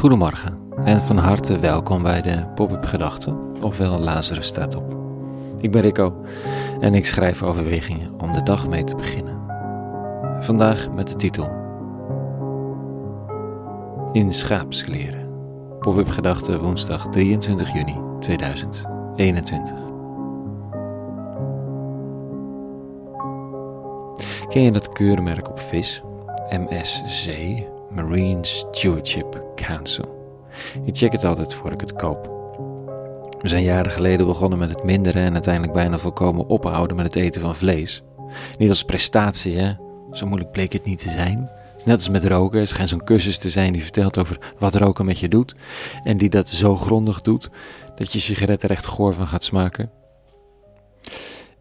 Goedemorgen en van harte welkom bij de Pop-up Gedachten, ofwel Lazarus staat op. Ik ben Rico en ik schrijf overwegingen om de dag mee te beginnen. Vandaag met de titel In schaapskleren. Pop-up Gedachten woensdag 23 juni 2021. Ken je dat keurmerk op vis? MSC, Marine Stewardship Council. Ik check het altijd voor ik het koop. We zijn jaren geleden begonnen met het minderen en uiteindelijk bijna volkomen ophouden met het eten van vlees. Niet als prestatie, hè? Zo moeilijk bleek het niet te zijn. Het is net als met roken. Er schijnt zo'n cursus te zijn die vertelt over wat roken met je doet. En die dat zo grondig doet dat je sigaret er echt goor van gaat smaken.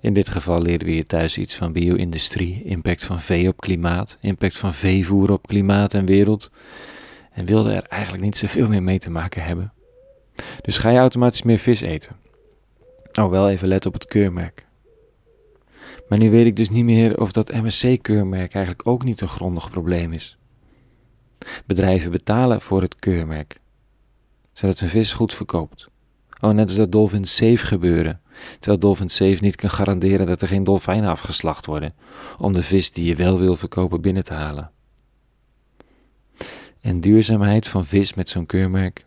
In dit geval leerden we hier thuis iets van bio-industrie, impact van vee op klimaat, impact van veevoer op klimaat en wereld. En wilden er eigenlijk niet zoveel meer mee te maken hebben. Dus ga je automatisch meer vis eten. Oh, wel even let op het keurmerk. Maar nu weet ik dus niet meer of dat MSC-keurmerk eigenlijk ook niet een grondig probleem is. Bedrijven betalen voor het keurmerk, zodat hun vis goed verkoopt. Oh, net als dat Dolphin Safe gebeuren. Terwijl Dolphin Safe niet kan garanderen dat er geen dolfijnen afgeslacht worden, om de vis die je wel wil verkopen binnen te halen. En duurzaamheid van vis met zo'n keurmerk?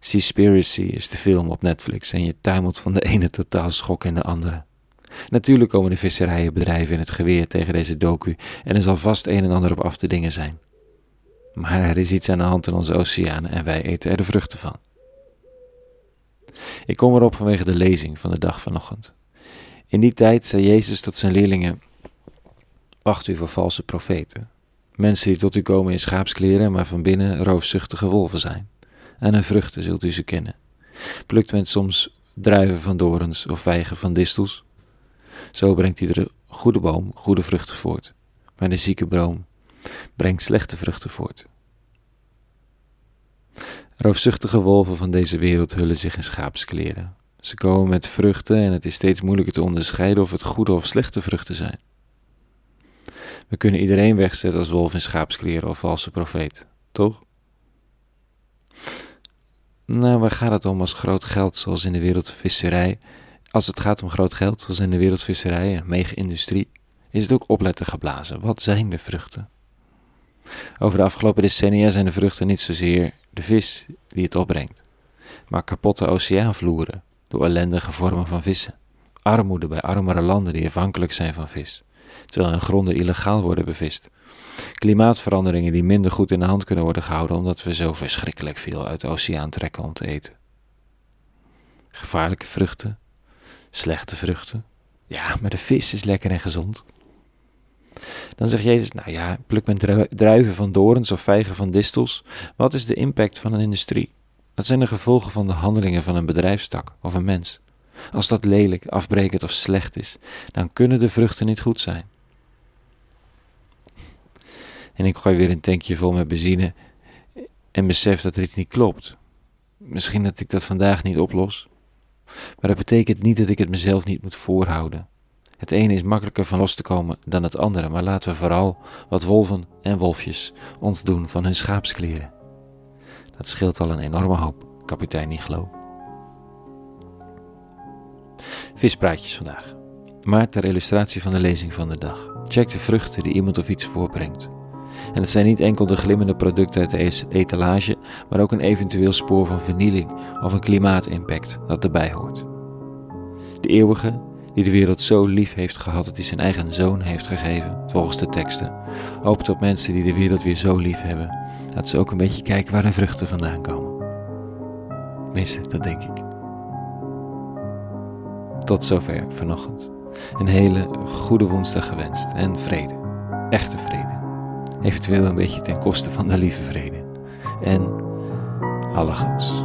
Seaspiracy is de film op Netflix en je tuimelt van de ene totaal schok in de andere. Natuurlijk komen de visserijenbedrijven in het geweer tegen deze docu en er zal vast een en ander op af te dingen zijn. Maar er is iets aan de hand in onze oceanen en wij eten er de vruchten van. Ik kom erop vanwege de lezing van de dag vanochtend. In die tijd zei Jezus tot zijn leerlingen: Wacht u voor valse profeten. Mensen die tot u komen in schaapskleren, maar van binnen roofzuchtige wolven zijn. Aan hun vruchten zult u ze kennen. Plukt men soms druiven van dorens of vijgen van distels? Zo brengt iedere goede boom goede vruchten voort, maar de zieke boom brengt slechte vruchten voort. Roofzuchtige wolven van deze wereld hullen zich in schaapskleren. Ze komen met vruchten en het is steeds moeilijker te onderscheiden of het goede of slechte vruchten zijn. We kunnen iedereen wegzetten als wolf in schaapskleren of valse profeet, toch? Nou, waar gaat het om als groot geld, zoals in de wereldvisserij? Als het gaat om groot geld, zoals in de wereldvisserij en mega-industrie, is het ook opletten geblazen. Wat zijn de vruchten? Over de afgelopen decennia zijn de vruchten niet zozeer de vis die het opbrengt, maar kapotte oceaanvloeren door ellendige vormen van vissen, armoede bij armere landen die afhankelijk zijn van vis, terwijl hun gronden illegaal worden bevist, klimaatveranderingen die minder goed in de hand kunnen worden gehouden omdat we zo verschrikkelijk veel uit de oceaan trekken om te eten. Gevaarlijke vruchten, slechte vruchten. Ja, maar de vis is lekker en gezond. Dan zegt Jezus, nou ja, pluk men druiven van dorens of vijgen van distels. Wat is de impact van een industrie? Wat zijn de gevolgen van de handelingen van een bedrijfstak of een mens? Als dat lelijk, afbrekend of slecht is, dan kunnen de vruchten niet goed zijn. En ik gooi weer een tankje vol met benzine en besef dat er iets niet klopt. Misschien dat ik dat vandaag niet oplos, maar dat betekent niet dat ik het mezelf niet moet voorhouden. Het ene is makkelijker van los te komen dan het andere, maar laten we vooral wat wolven en wolfjes ons doen van hun schaapskleren. Dat scheelt al een enorme hoop, kapitein Niglo. Vispraatjes vandaag. Maar ter illustratie van de lezing van de dag. Check de vruchten die iemand of iets voorbrengt. En het zijn niet enkel de glimmende producten uit de etalage, maar ook een eventueel spoor van vernieling of een klimaatimpact dat erbij hoort. De eeuwige, die de wereld zo lief heeft gehad dat hij zijn eigen zoon heeft gegeven, volgens de teksten, hoopt op mensen die de wereld weer zo lief hebben, dat ze ook een beetje kijken waar hun vruchten vandaan komen. Tenminste, dat denk ik. Tot zover vanochtend. Een hele goede woensdag gewenst en vrede. Echte vrede. Eventueel een beetje ten koste van de lieve vrede. En alle goeds.